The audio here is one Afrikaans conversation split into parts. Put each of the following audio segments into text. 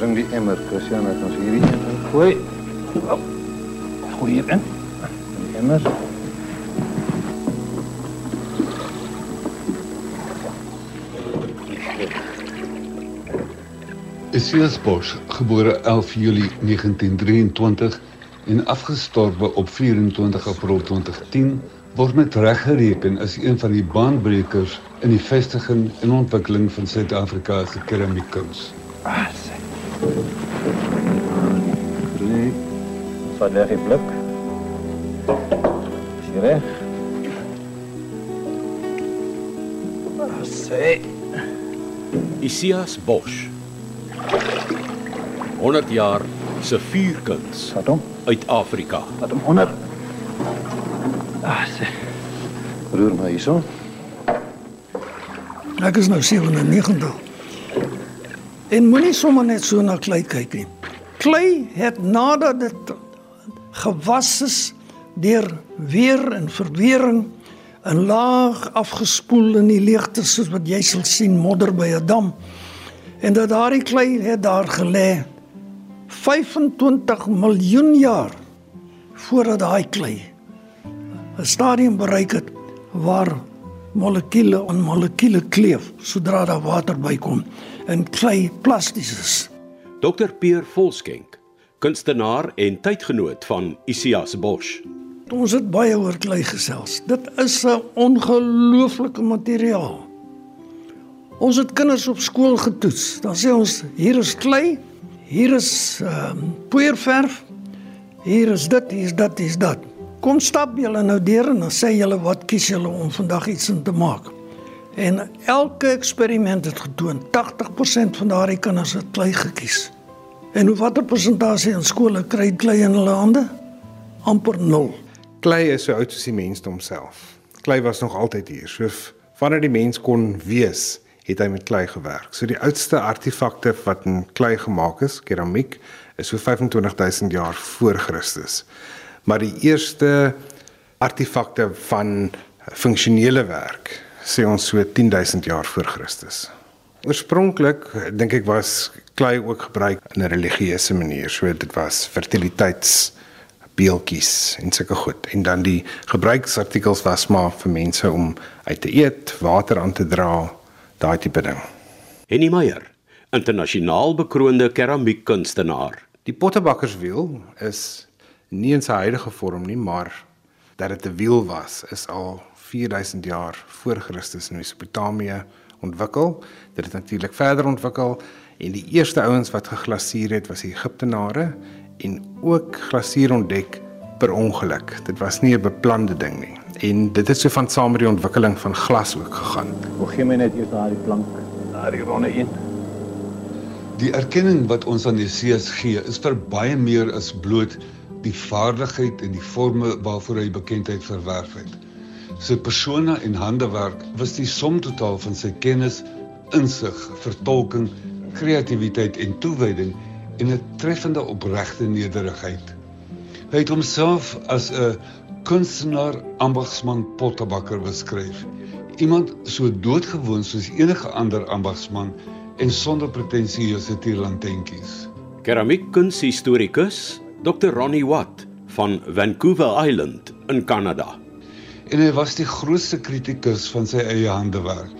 Bring die emmer, Christian, dat ons hierdie een gooi. Oh. Gooi hier. Die emmer. Isias Bosch, gebore 11 Julie 1923 en afgestorwe op 24 April 2010, word met reg gereken as een van die baanbrekers in die vestiging en ontwikkeling van Suid-Afrika se keramiekkuns. Ah. Nee. Wat lê die blik? Is reg? Ah, sê. Isias Bosch. 100 jaar se vuurkuns Wat hom? uit Afrika. Wat hom onder. Ah, sê. Roer maar hierso. Ek is nou 97. En moenie sommer net so na klei kyk nie. Klei het nadat dit gewas is deur weer en verwering in laag afgespoel in die leegte soos wat jy sal sien modder by 'n dam. En dat daardie klei het daar gelê 25 miljoen jaar voordat daai klei 'n stadium bereik het waar molekule aan molekule kleef sodra daar water bykom en klei plasties is. Dr Peer Volskenk, kunstenaar en tydgenoot van Isias Bosch. Ons het baie oor klei gesels. Dit is 'n ongelooflike materiaal. Ons het kinders op skool getoets. Dan sê ons hier is klei, hier is ehm um, poeierverf, hier is dit, hier is dat, hier is dat. Kom stap julle nou deur en dan sê julle wat kies julle om vandag iets in te maak. En elke eksperiment het getoon 80% van daardie kinders het klei gekies. En hoe watter persentasie in skole kry klei in hulle hande? amper 0. Klei is so oud soos die mensdom self. Klei was nog altyd hier. So vanaf die mens kon wees, het hy met klei gewerk. So die oudste artefakte wat in klei gemaak is, keramiek, is so 25000 jaar voor Christus. Maar die eerste artefakte van funksionele werk sê ons so 10000 jaar voor Christus. Oorspronklik dink ek was klei ook gebruik in 'n religieuse manier. So dit was fertiliteits beeltjies en sulke goed. En dan die gebruiksartikels was maar vir mense om uit te eet, water aan te dra, daai tipe ding. Henny Meyer, internasionaal bekroonde keramiekkunstenaar. Die pottebakkerswiel is nie in sy huidige vorm nie, maar dat dit 'n wiel was, is al 4000 jaar voor Christus in Mesopotamië ontwikkel. Dit het natuurlik verder ontwikkel en die eerste ouens wat geglaseer het was die Egiptenare en ook glasuur ontdek per ongeluk. Dit was nie 'n beplande ding nie. En dit het so van saam met die ontwikkeling van glas ook gegaan. Hoe gee my net eers daai plank, daai ronde een. Die erkenning wat ons aan Isias gee, is vir baie meer as bloot die vaardigheid en die forme waarvoor hy bekendheid verwerf het. Sy persona en handewerk was die som totaal van sy kennis, insig, vertolking, kreatiwiteit en toewyding en 'n treffende opregte nederigheid. Hy het homself as 'n kunstenaar, ambagsman, pottebakker beskryf. Iemand so doodgewoon soos enige ander ambagsman en sonder pretensieuse tierlantentjies. Keramiekkunshistorikus Dr Ronnie Watt van Vancouver Island in Kanada. En hy was die grootste kritikus van sy eie handewerk.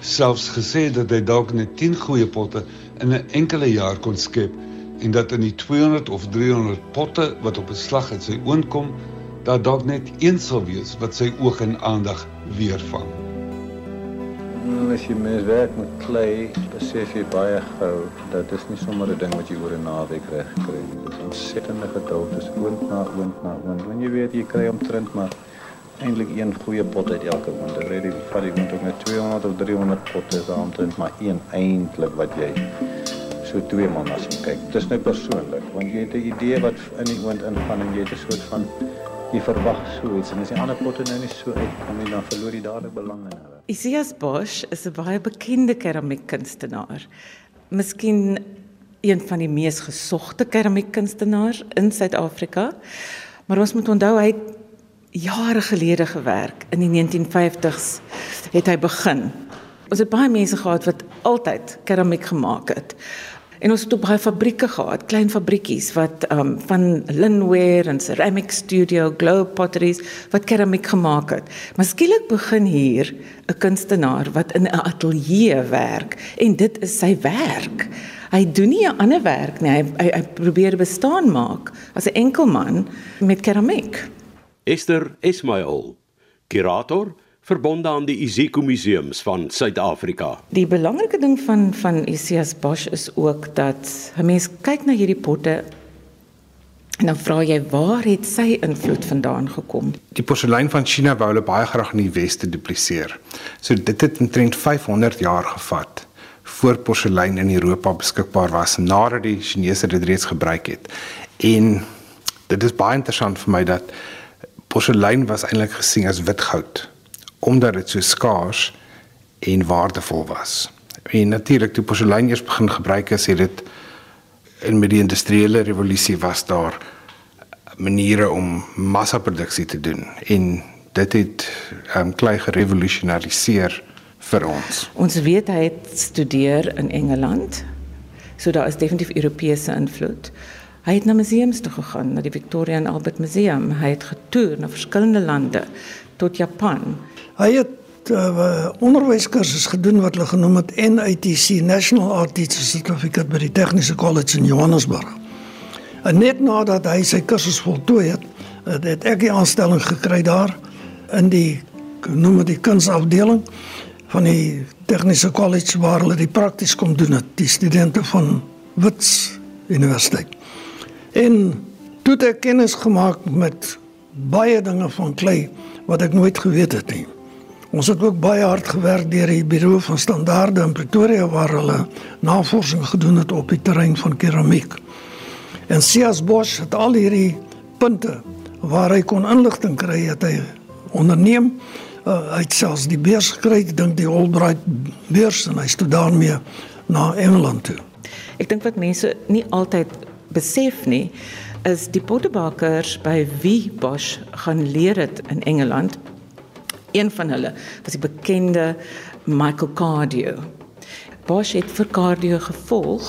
Selfs gesê dat hy dalk net 10 goeie potte in 'n enkele jaar kon skep en dat in die 200 of 300 potte wat op 'n slag uit sy oond kom, daar dalk net een sal wees wat sy oog en aandag weer vang. Nou, as jy mens werk met klei, besef jy baie gou dat dit nie sommer 'n ding wat jy oor 'n naweek reg kry nie. Dit is ontsettende geduld, dis oond na oond na oond. Wanneer jy weet jy kry omtrent maar eintlik een goeie pot uit elke oond. Dan ry jy vat jy moet ook met 200 of 300 potte is daar omtrent maar een eintlik wat jy so twee man as jy kyk. Dit is nou persoonlik, want jy het 'n idee wat in die oond ingaan en jy het 'n soort van jy verwag so iets en as die ander potte nou nie so uitkom nie, dan verloor jy dadelik belang in hulle. Isias Bosch is 'n baie bekende keramiekkunstenaar. Miskien een van die mees gesogte keramiekkunstenaars in Suid-Afrika. Maar ons moet onthou hy het jare gelede gewerk. In die 1950s het hy begin. Ons het baie mense gehad wat altyd keramiek gemaak het. En ons het ook baie fabrieke gehad, klein fabriekies wat um, van linware en ceramic studio, globe potteries wat keramiek gemaak het. Maar skielik begin hier 'n kunstenaar wat in 'n ateljee werk en dit is sy werk. Hy doen nie 'n ander werk nie. Hy, hy hy probeer bestaan maak as 'n enkel man met keramiek. Esther Ismail, kurator verbonde aan die Isiko Museums van Suid-Afrika. Die belangrike ding van van Isias Bosch is ook dat 'n mens kyk na hierdie potte en dan vra jy waar het sy invloed vandaan gekom? Die porselein van China wou hulle baie graag in die weste dupliseer. So dit het omtrent 500 jaar gevat voor porselein in Europa beskikbaar was nadat die Chinese dit reeds gebruik het. En dit is baie interessant vir my dat porselein was eintlik gesien as wit goud omdat dit so skaars en waardevol was. En natuurlik toe porselein eers begin gebruik is, het dit in met die industriële revolusie was daar maniere om massaproduksie te doen en dit het um, klei gerevolusionariseer vir ons. Ons weet hy het studeer in Engeland. So daar is definitief Europese invloed. Hy het na museums toe gegaan, na die Victoria and Albert Museum. Hy het getoer na verskillende lande tot Japan. Hy het uh, onderwyskursus gedoen wat hulle genoem het NITC National Art Teacher Certificate by die Tegniese College in Johannesburg. En net nadat hy sy kursus voltooi het, het ek 'n aanstelling gekry daar in die noem dit die kunsafdeling van die Tegniese College waar hulle die prakties kom doen het, die studente van Wits Universiteit. En toe het ek kennis gemaak met baie dinge van klei wat ek nooit geweet het nie. Ons het ook baie hard gewerk deur die Buro van Standaarde in Pretoria waar hulle navorsing gedoen het op die terrein van keramiek. En Sias Bosch het al hierdie punte waar hy kon inligting kry het hy onderneem uh, hy het selfs die beurs gekry ek dink die Albright beurs en hy het daarmee na Engeland toe. Ek dink wat mense nie altyd besef nie is die pottebakers by wie Bosch gaan leer het in Engeland Een van hulle was die bekende Michael Cardio. Bosch het vir Cardio gevolg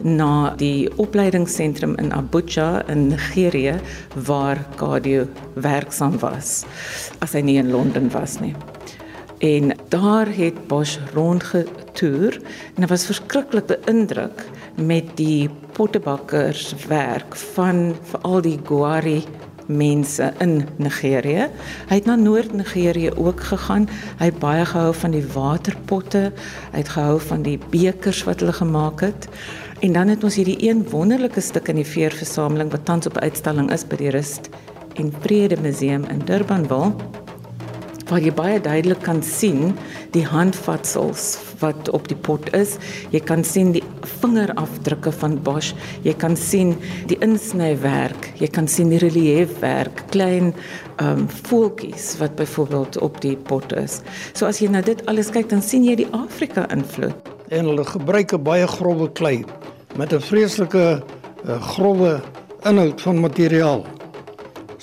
na die opleidingsentrum in Abuja in Nigerië waar Cardio werksaam was as hy nie in Londen was nie. En daar het Bosch rondgetoer en hy was verskriklik beïndruk met die pottebakkerswerk van veral die Gwari mense in Nigerië. Hy het na Noord-Nigerië ook gegaan. Hy het baie gehou van die waterpotte. Hy het gehou van die bekers wat hulle gemaak het. En dan het ons hierdie een wonderlike stuk in die veerversameling wat tans op uitstalling is by die Rust en Vrede Museum in Durbanville waar jy baie duidelik kan sien die handvatsels wat op die pot is. Jy kan sien die vingerafdrukke van Bosch. Jy kan sien die insnywerk. Jy kan sien die reliefwerk, klein ehm um, voeltjies wat byvoorbeeld op die pot is. So as jy na dit alles kyk, dan sien jy die Afrika invloed. En hulle gebruik 'n baie grouwe klei met 'n vreeslike uh, grouwe inhoud van materiaal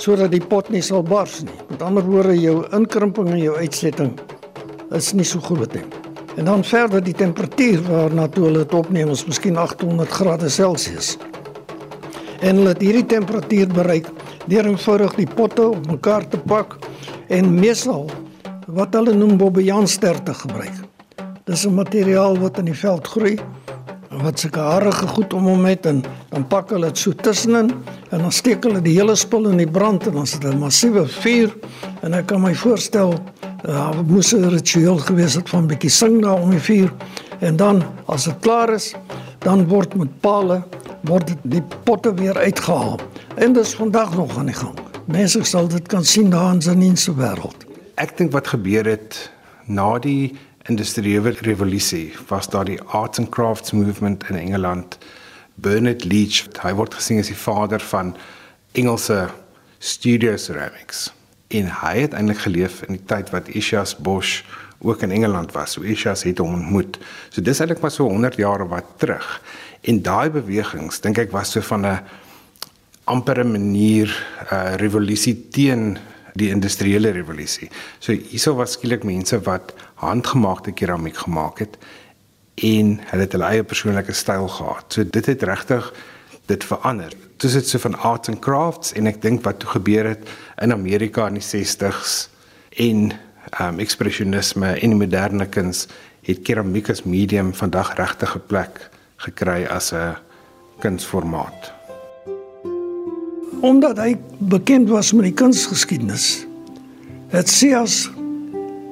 sodat die pot nie sal bars nie. Met ander woorde, jou inkrimping en jou uitsetting is nie so groot nie. En dan verder die temperatuur waarna toe hulle dit opneem is miskien 800 grade Celsius. En hulle het hierdie temperatuur bereik deur eenvoudig die potte op mekaar te pak en meesal wat hulle noem bobbejaanster te gebruik. Dis 'n materiaal wat in die veld groei wat sulke harige goed om hom het en dan pak hulle dit so tussenin en dan steek hulle die hele spul in die brand en dan dit 'n massiewe vuur en ek kan my voorstel Ja, dit moes 'n ritueel gewees het van bietjie sing daar om die vuur en dan as dit klaar is, dan word met pale word die potte weer uitgehaal. En dit is vandag nog aan die gang. Mense sal dit kan sien daar in Zanin se wêreld. Ek dink wat gebeur het na die industriële revolusie was daar die arts and crafts movement in Engeland. Bernard Leach, hy word gesien as die vader van Engelse studio ceramics en hy het eintlik geleef in die tyd wat Ishias Bosch ook in Engeland was. So Ishias het hom ontmoet. So dis eintlik maar so 100 jaar wat terug. En daai bewegings dink ek was so van 'n manier 'n uh, revolusie teen die industriële revolusie. So hierso was skielik mense wat handgemaakte keramiek gemaak het en hulle het hulle eie persoonlike styl gehad. So dit het regtig dit verander. Dis dit so van arts and crafts en ek dink wat toe gebeur het in Amerika in die 60s en um ekspresionisme en moderne kuns het keramiek as medium vandag regtig 'n plek gekry as 'n kunsformaat. Omdat hy bekend was met die kunsgeskiedenis, het Sias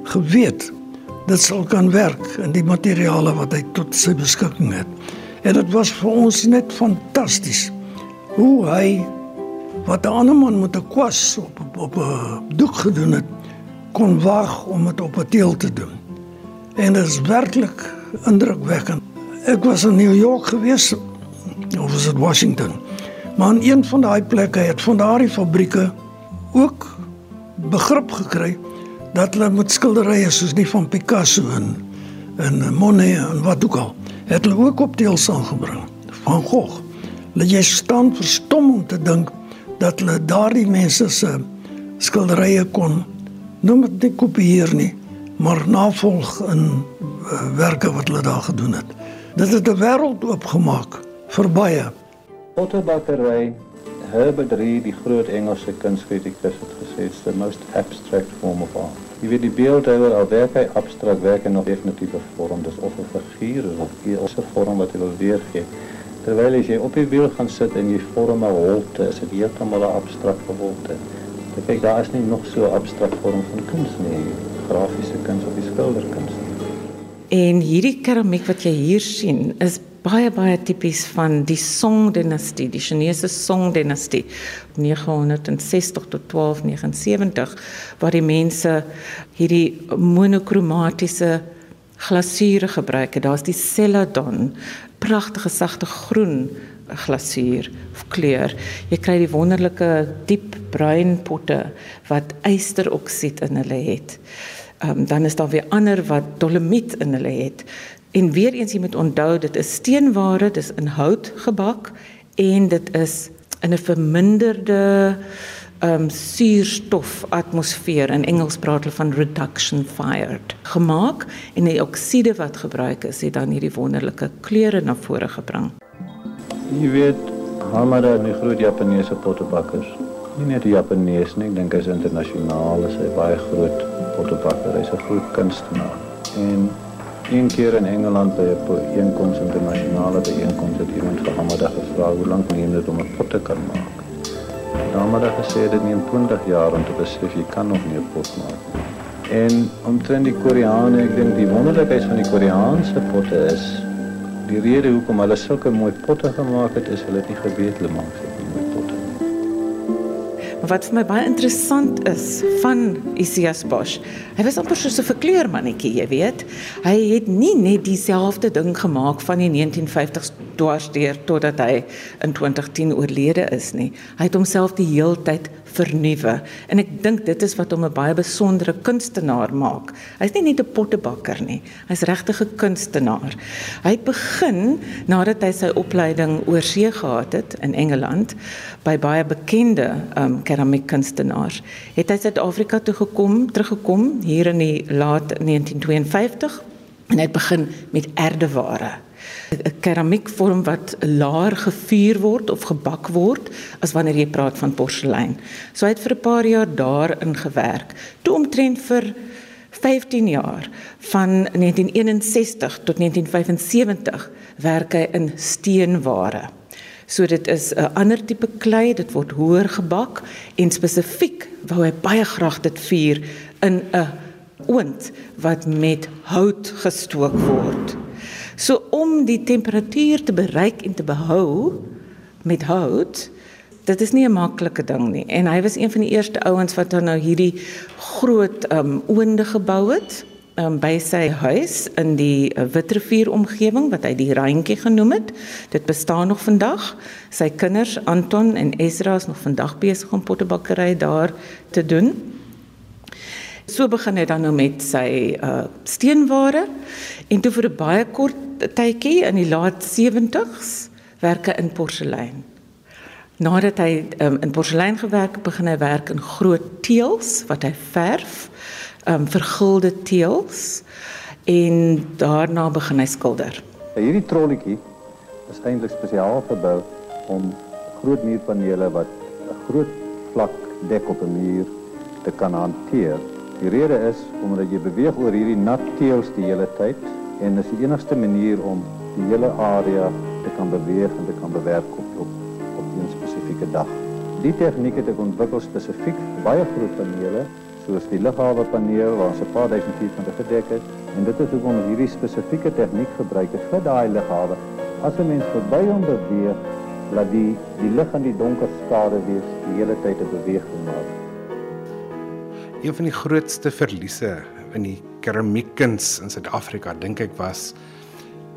geweet dit sal kan werk in die materiale wat hy tot sy beskikking het. En dit was vir ons net fantasties hoe hy wat 'n ander man met 'n kwas op op 'n doek gedoen het, kon waag om dit op 'n teel te doen. En dit is werklik indrukwekkend. Ek was in New York gewees of was dit Washington? Maar in een van daai plekke het van daardie fabrieke ook begrip gekry dat hulle met skilderye soos die van Picasso en en Monet en wat ook al het hulle ook op teels aangebring van Gogh. Hulle jy staan verstom om te dink dat hulle daardie mense se skilderye kon noem dit nie kopieer nie, maar navolg in uh, werke wat hulle daar gedoen het. Dit het 'n wêreld oopgemaak vir baie. Potterbakkery Herbert Reed, die groot Engelse kunstkritikus het gesê it's the most abstract form of art. Jy weet die beeldhouwer al werk hy abstrakt werk en op definitiewe vorm, dis of 'n figuur of 'n vorm wat hy wil weergee. Terwyl as jy op die wiel gaan sit en jy vorm 'n holte, is dit heeltemal 'n abstrakte holte. Ek kyk daar is nie nog so abstrakt vorm van kuns nie, grafiese kuns of die skilderkuns nie. En hierdie keramiek wat jy hier sien, is baie baie tipies van die Song dinastie, die Chinese Song dinastie 960 tot 1279 waar die mense hierdie monokromatiese glasuur gebruik het. Daar's die celadon, pragtige sagte groen glasuur of kleur. Jy kry die wonderlike diep bruin potte wat ysteroksied in hulle het. Um, dan is daar weer ander wat dolomiet in hulle het. En weer eens jy moet onthou dit is steenware, dis in hout gebak en dit is in 'n verminderde ehm um, suurstof atmosfeer in Engels praat hulle van reduction fired gemaak en die oksiede wat gebruik is het dan hierdie wonderlike kleure na vore gebring. Jy weet Hamada en die groot Japaneese pottebakkers. Nie net die Japaneese nie, ek dink hy's internasionaal, hy is baie groot pottebakker, hy's 'n groot kunstenaar. En een keer in Engeland by 'n bijeenkoms internasionale bijeenkoms het iemand vir Hamada gevra hoe lank neem dit om 'n pot te kan maak. Hamada gesê dit neem 20 jaar om te besef jy kan nog nie 'n pot maak nie. En omtrent die Koreane, ek dink die wonderlikheid van die Koreaanse potte is die rede hoekom hulle sulke mooi potte gemaak het is hulle het nie geweet hulle maak. Maar wat vir my baie interessant is van Isias Bosch, hy was amper soos 'n verkleurmannetjie, jy weet. Hy het nie net dieselfde ding gemaak van die 1950s dwarsteer totdat hy in 2010 oorlede is nie. Hy het homself die heeltyd vernuwe en ek dink dit is wat hom 'n baie besondere kunstenaar maak. Hy's nie net 'n pottebakker nie, hy's regtig 'n kunstenaar. Hy het begin nadat hy sy opleiding oorsee gehad het in Engeland by baie bekende um keramiekkunstenaars. Het hy Suid-Afrika toe gekom, teruggekom hier in die laat 1952 en hy het begin met erdeware. 'n keramiekvorm wat laer gevuur word of gebak word as wanneer jy praat van porselein. So hy het vir 'n paar jaar daarin gewerk. Toe omtrent vir 15 jaar van 1961 tot 1975 werk hy in steenware. So dit is 'n ander tipe klei, dit word hoër gebak en spesifiek wou hy baie graag dit vuur in 'n oond wat met hout gestook word. So om die temperatuur te bereik en te behou met hout, dit is nie 'n maklike ding nie. En hy was een van die eerste ouens wat dan nou hierdie groot um oonde gebou het um, by sy huis in die uh, Witrifuur omgewing wat hy die Randjie genoem het. Dit bestaan nog vandag. Sy kinders Anton en Ezra is nog vandag besig om pottebakkery daar te doen. So begin hy dan nou met sy uh steenware en toe vir 'n baie kort tydjie in die laat 70s werk hy in porselein. Nadat hy um, in porselein gewerk het, begin hy werk in groot teëls wat hy verf, um vergulde teëls en daarna begin hy skilder. Hierdie trolletjie is eintlik spesiaal gebou om groot muurpanele wat 'n groot vlak dek op 'n muur te kan hanteer. Die rede is omdat jy beweeg oor hierdie nat teëls die hele tyd en dis die enigste manier om die hele area te kan beweeg en te kan bewerk op op, op 'n dag. Die tegniek het ek ontwikkel spesifiek baie groot panele die lughawe waar ons 'n paar duisend van gedek en dit is hoekom ons hierdie spesifieke tegniek gebruik het vir daai lughawe. As 'n mens verby hom beweeg, laat die die lig in die donker skare wees die hele tyd 'n beweging maak. Een van die grootste verliese in die keramiekkuns in Suid-Afrika dink ek was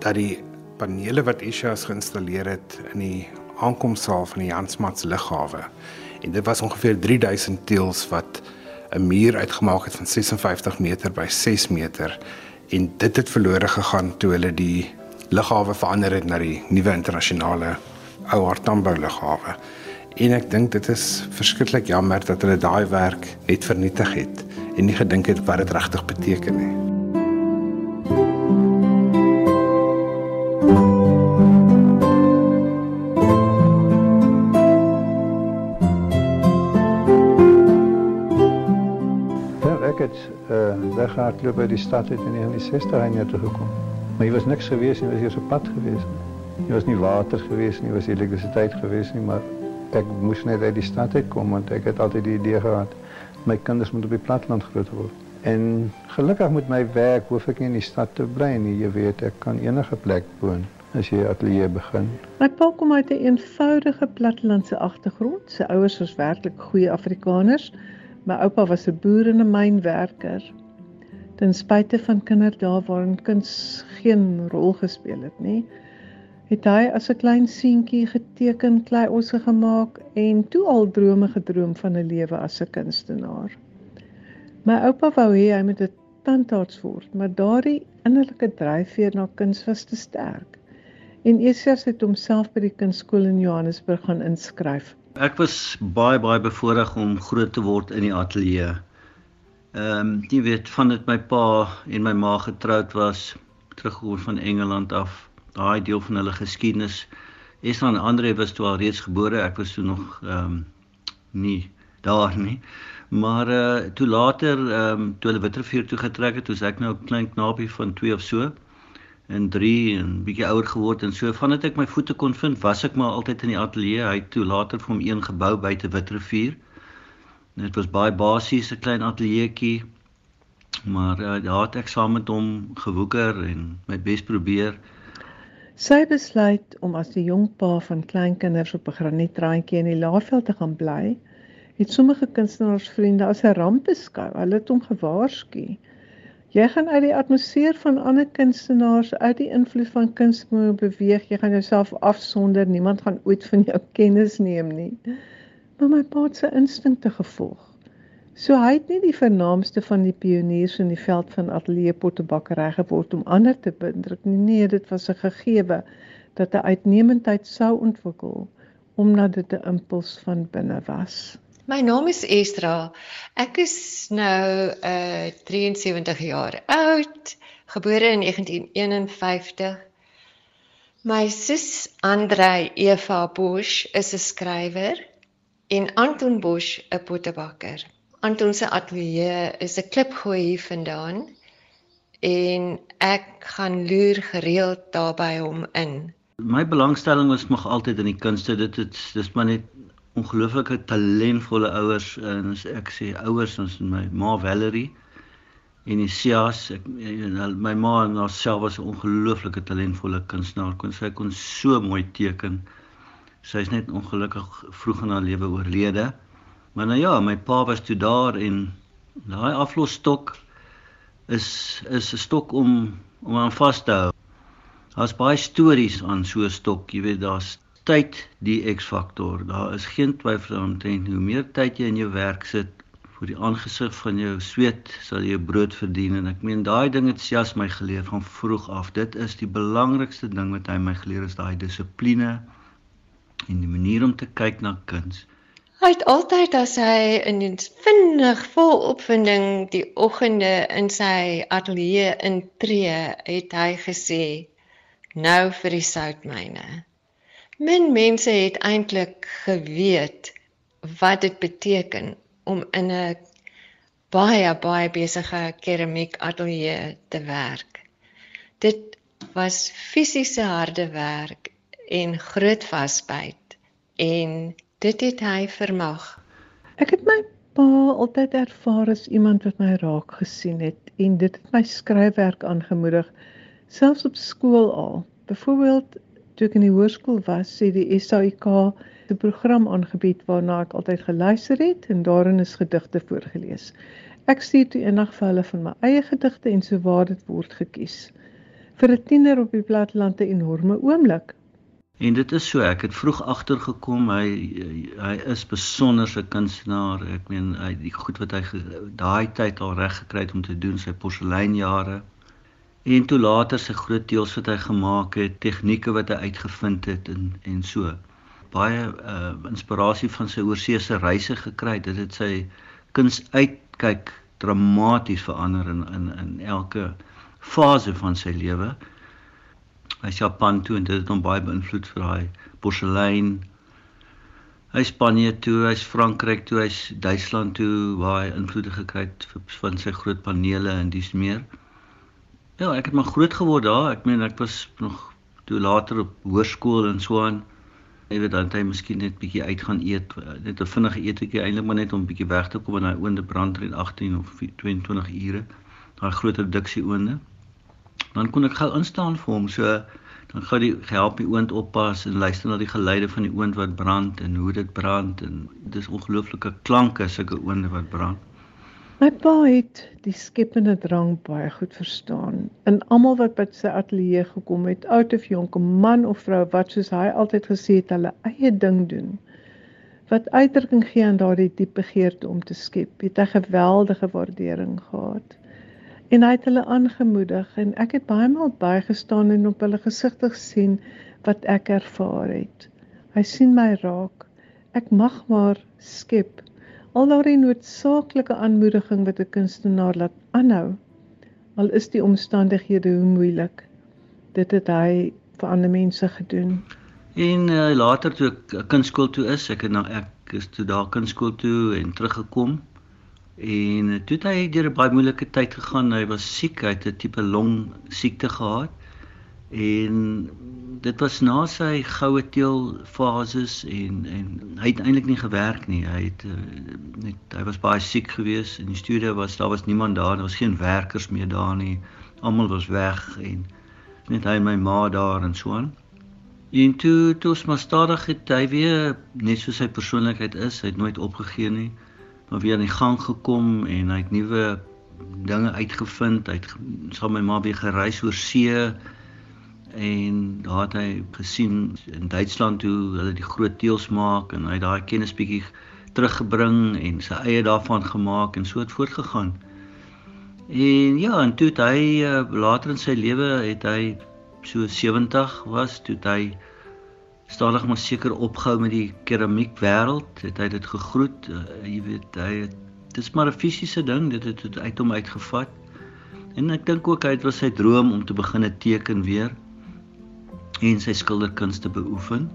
dat die panele wat Isha's geïnstalleer het in die aankomsaal van die Jansmats lughawe en dit was ongeveer 3000 teels wat 'n muur uitgemaak het van 56 meter by 6 meter en dit het verlore gegaan toe hulle die lughawe verander het na die nuwe internasionale ou Hartambo lughawe. En ek dink dit is verskriklik jammer dat hulle daai werk net vernietig het en nie gedink het wat dit regtig beteken nie. weghardloop by die stad het in die 60 en net gekom. Maar hier was niks gewees nie, was hier so pad gewees. Hier was nie water gewees nie, was elektrisiteit gewees nie, maar ek moes net uit die stad uitkom want ek het altyd die idee gehad my kinders moet op die platteland groot word. En gelukkig met my werk hoef ek nie in die stad te bly nie. Jy weet, ek kan enige plek woon as jy ateljee begin. My pa kom uit 'n een eenvoudige plattelandse agtergrond. Sy ouers was werklik goeie Afrikaners. My oupa was 'n boer en 'n mynwerker ten spyte van kinderdae waarin kuns geen rol gespeel het nie het hy as 'n klein seentjie geteken, klei osse gemaak en toe al drome gedroom van 'n lewe as 'n kunstenaar. My oupa wou hê hy moet 'n tandarts word, maar daardie innerlike dryfveer na kuns was te sterk. En Esias het homself by die kunstskool in Johannesburg gaan inskryf. Ek was baie baie bevoorreg om groot te word in die ateljee. Ehm um, jy weet van dit my pa en my ma getroud was teruggehoor van Engeland af. Daai deel van hulle geskiedenis. Esra en Andre was toe al reeds gebore. Ek was toe nog ehm um, nie daar nie. Maar uh, toe later ehm um, toe hulle Witrifuur toe getrek het, toe ek nou 'n klein knapie van 2 of so en 3 en bietjie ouer geword en so vandat ek my voete kon vind, was ek maar altyd in die ateljee. Hy het toe later vir hom een gebou buite Witrifuur. Dit was baie basies 'n klein ateljeetjie. Maar uh, daar het ek saam met hom gewoeker en my bes probeer. Sy besluit om as die jong pa van kleinkinders op 'n granietrandjie in die Laagveld te gaan bly. Het sommige kunstenaarsvriende as 'n ramp beskou. Hulle het hom gewaarsku. Jy gaan uit die atmosfeer van ander kunstenaars uit die invloed van kunsmoe beweeg. Jy gaan jouself afsonder. Niemand gaan ooit van jou kennis neem nie maar my pa se instinkte gevolg. So hy het nie die vernaamste van die pioniers in die veld van ateljee pottebakkery geword om ander te beïndruk nie. Nee, dit was 'n gegewe dat 'n uitnemendheid sou ontwikkel omdat dit 'n impuls van binne was. My naam is Estra. Ek is nou uh 73 jaar oud, gebore in 1951. My sus Andrei Eva Bush is 'n skrywer en Anton Bosch 'n pottebakker. Anton se ateljee is 'n klipgooi hier vandaan en ek gaan loer gereeld daarby hom in. My belangstelling was nog altyd in die kunste. Dit het dis maar net ongelooflike talentvolle ouers en as ek sê ouers ons my ma Valerie en Isias ek my ma en haarself was 'n ongelooflike talentvolle kunstenaar. Kon sy kon so mooi teken. Sy is net ongelukkig vroeg in haar lewe oorlede. Maar nou ja, my pa was toe daar en daai aflosstok is is 'n stok om om aan vas te hou. Daar's baie stories aan so 'n stok, jy weet daar's tyd die X-faktor. Daar is geen twyfel omtrent hoe meer tyd jy in jou werk sit vir die aangesig van jou sweet sal jy brood verdien en ek meen daai ding het Sias my geleer van vroeg af. Dit is die belangrikste ding wat hy my geleer het, daai dissipline en die manier om te kyk na kuns Hy het altyd as hy in vinnig vol opwinding die oggende in sy ateljee intree, het hy gesê: "Nou vir die soutmyne." Min mense het eintlik geweet wat dit beteken om in 'n baie baie besige keramiek ateljee te werk. Dit was fisiese harde werk en groot vasbyt en Dit het hy vermag. Ek het my pa altyd ervaar as iemand wat my raak gesien het en dit het my skryfwerk aangemoedig selfs op skool al. Byvoorbeeld toe ek in die hoërskool was, het die SAIK 'n program aangebied waarna ek altyd geluister het en daarin is gedigte voorgeles. Ek stuur toe eendag vir hulle van my eie gedigte en so waar dit word gekies. Vir 'n tiener op die platteland 'n enorme oomblik. En dit is so, ek het vroeg agtergekom hy hy is besonderse kunstenaar. Ek meen hy die goed wat hy daai tyd al reg gekry het om te doen sy porseleinjare. En toe later sy groot deels wat hy gemaak het, tegnieke wat hy uitgevind het en en so. Baie uh inspirasie van sy oorseese reise gekry. Dit het sy kuns uitkyk dramaties verander in in in elke fase van sy lewe hy Japan toe en dit het hom baie beïnvloed vir daai porselein. Hy Spanje toe, hy's Frankryk toe, hy's Duitsland toe waar hy invloede gekry het van sy groot panele en dis meer. Ja, ek het maar groot geword daar. Ek meen ek was nog toe later op hoërskool en so aan. Jy weet dan hy miskien net bietjie uit gaan eet, net 'n vinnige eetjie eintlik maar net om bietjie weg te kom in daai oonde brand in 18 of 22 ure. Daai groot reduksie oonde dan kon ek gou instaan vir hom so dan gou die help die oond oppas en luister na die geluide van die oond wat brand en hoe dit brand en dis ongelooflike klanke sulke oonde wat brand. My pa het die skepende drang baie goed verstaan. In almal wat by sy ateljee gekom het, oud of jonk, man of vrou, wat soos hy altyd gesê het, hulle eie ding doen. Wat uitdrukking gee aan daardie diepe begeerte om te skep, het 'n geweldige waardering gehad en hy het hulle aangemoedig en ek het baie maal bygestaan en op hulle gesigte gesien wat ek ervaar het. Hy sien my raak. Ek mag maar skep. Al daardie noodsaaklike aanmoediging wat 'n kunstenaar laat aanhou. Al is die omstandighede hoe moeilik. Dit het hy vir ander mense gedoen. En uh, later toe ek kunskool toe is, ek het nou ek is toe daar kunskool toe en teruggekom En eh, toe het hy deur 'n baie moeilike tyd gegaan. Hy was siek, hy het 'n tipe long siekte gehad. En dit was na sy goue teel fases en en hy het eintlik nie gewerk nie. Hy het uh, net hy was baie siek geweest in die studio was daar was niemand daar, daar was geen werkers meer daar nie. Almal was weg en net hy en my ma daar en so aan. En toe toe ons maar stadig het hy weer net so sy persoonlikheid is, hy het nooit opgegee nie maar weer aan die gang gekom en hy het nuwe dinge uitgevind. Hy het saam met my ma weer gereis oor see en daar het hy gesien in Duitsland hoe hulle die groot teels maak en hy het daai kennis bietjie teruggebring en sy eie daarvan gemaak en so het voortgegaan. En ja, en toe hy uh, later in sy lewe het hy so 70 was, toe hy stadig maar seker opgehou met die keramiek wêreld, het hy dit gegroet. Uh, jy weet, hy het dis maar 'n fisiese ding, dit het, het uit hom uitgevat. En ek dink ook hy het was sy droom om te begin teken weer en sy skilderkuns te beoefen.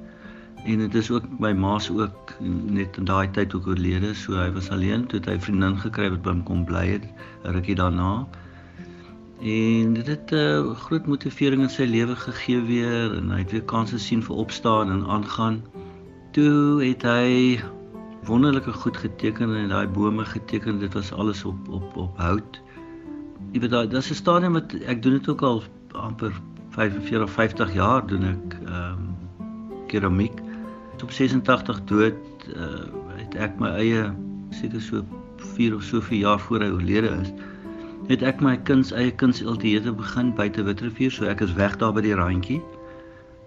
En dit is ook my ma's ook net in daai tyd ook oorlede, so hy was alleen toe hy vriendin gekry wat by hom kom bly het rukkie daarna. En dit het 'n uh, eh, groot motivering in sy lewe gegee weer en hy het weer kansse sien vir opstaan en aangaan. Toe het hy wonderlike goed geteken en daai bome geteken. Dit was alles op op op hout. Jy weet daai dis 'n stadium wat ek doen dit ook al amper 45 50 jaar doen ek ehm um, keramiek. Op 86 dood uh, het ek my eie seker so 4 of soveel jaar voor hy oorlede is het ek my kuns eie kuns LTE begin buite Witrifuur, so ek is weg daar by die randjie.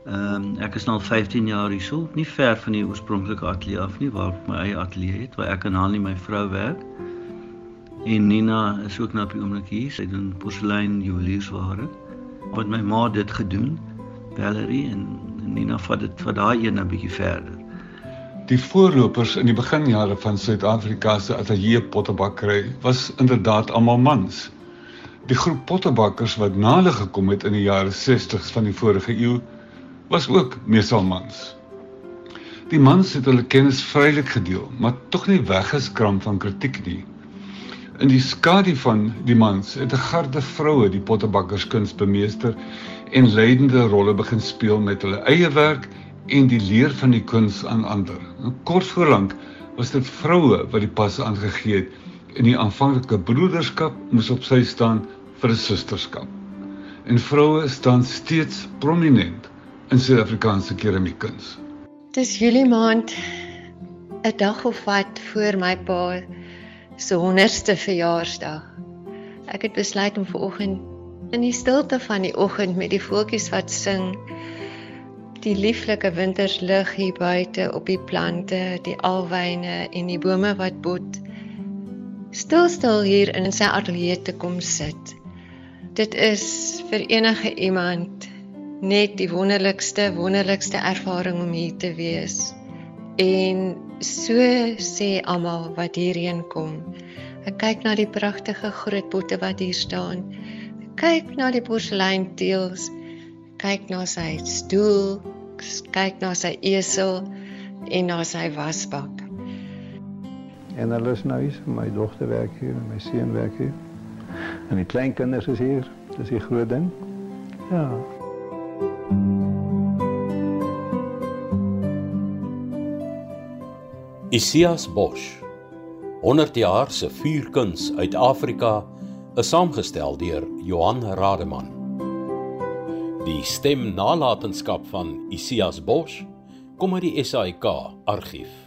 Ehm um, ek is nou al 15 jaar hierso, nie ver van die oorspronklike ateljee af nie waar my eie ateljee het waar ek en Hanlie my vrou werk. En Nina is ook nou op die oomblik hier, sy doen porselein juweliersware. Wat my ma dit gedoen, Valerie en Nina vat dit vir daai een 'n bietjie verder. Die voorlopers in die beginjare van Suid-Afrika se ateljee pottebakkery was inderdaad almal mans. Die groep pottebakkers wat na hulle gekom het in die jare 60s van die vorige eeu was ook meestal mans. Die mans het hulle kennis vrylik gedeel, maar tog nie weggeskram van kritiek nie. In die skadu van die mans het 'n garde vroue die pottebakkerskuns bemeester en leidende rolle begin speel met hulle eie werk en die leer van die kuns aan ander. Kort voorlank was dit vroue wat die pas aangegee het en die aanvanklike broederskap moes op sy staan vir 'n susterskap. En vroue staan steeds prominent in Suid-Afrikaanse keramiekkuns. Dis Julie maand 'n dag of wat voor my pa se 100ste verjaarsdag. Ek het besluit om vanoggend in die stilte van die oggend met die voeltjies wat sing die lieflike winterslig hier buite op die plante, die alwyne en die bome wat bot. Stil stil hier in sy ateljee te kom sit. Dit is vir enige iemand net die wonderlikste wonderlikste ervaring om hier te wees. En so sê almal wat hierheen kom. Ek kyk na die pragtige groot botte wat hier staan. Ek kyk na die porseleinteels kyk na sy stoel, kyk na sy esel en na sy wasbak. En hulle is nou hier, my dogter werk hier en my seun werk hier. En die kleinkinders is hier. Dis die groot ding. Ja. Isias Bosch 100 jaar se vuurkuns uit Afrika is saamgestel deur Johan Rademan. Die stem nalatenskap van Isias Bosch kom uit die SAIK argief.